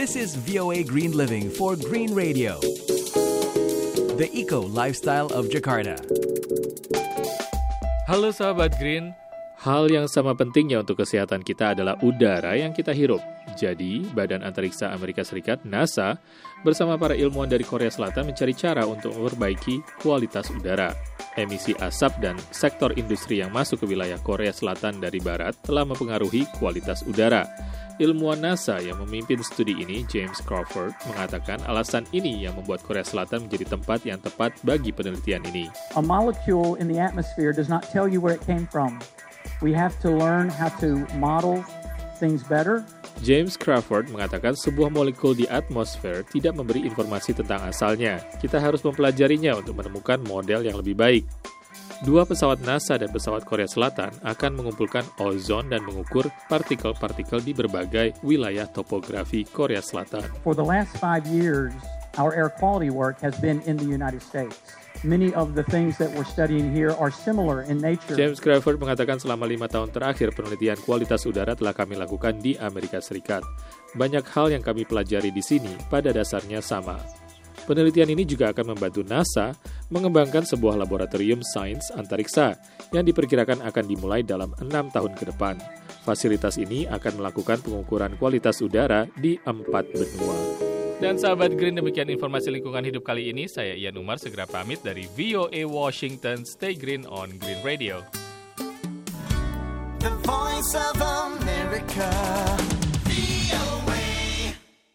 This is VOA Green Living for Green Radio. The Eco Lifestyle of Jakarta. Halo sahabat Green, hal yang sama pentingnya untuk kesehatan kita adalah udara yang kita hirup. Jadi, Badan Antariksa Amerika Serikat (NASA) bersama para ilmuwan dari Korea Selatan mencari cara untuk memperbaiki kualitas udara. Emisi asap dan sektor industri yang masuk ke wilayah Korea Selatan dari barat telah mempengaruhi kualitas udara. Ilmuwan NASA yang memimpin studi ini, James Crawford, mengatakan alasan ini yang membuat Korea Selatan menjadi tempat yang tepat bagi penelitian ini. A molecule in the atmosphere does not tell you where it came from. We have to learn how to model things better. James Crawford mengatakan sebuah molekul di atmosfer tidak memberi informasi tentang asalnya. Kita harus mempelajarinya untuk menemukan model yang lebih baik. Dua pesawat NASA dan pesawat Korea Selatan akan mengumpulkan ozon dan mengukur partikel-partikel di berbagai wilayah topografi Korea Selatan. For the last five years, our air quality work has been in the United States. Many of the things that we're studying here are similar in nature. James Crawford mengatakan selama lima tahun terakhir penelitian kualitas udara telah kami lakukan di Amerika Serikat. Banyak hal yang kami pelajari di sini pada dasarnya sama. Penelitian ini juga akan membantu NASA mengembangkan sebuah laboratorium sains antariksa yang diperkirakan akan dimulai dalam enam tahun ke depan. Fasilitas ini akan melakukan pengukuran kualitas udara di empat benua. Dan sahabat Green, demikian informasi lingkungan hidup kali ini. Saya Ian Umar, segera pamit dari VOA Washington. Stay green on Green Radio. The voice of America.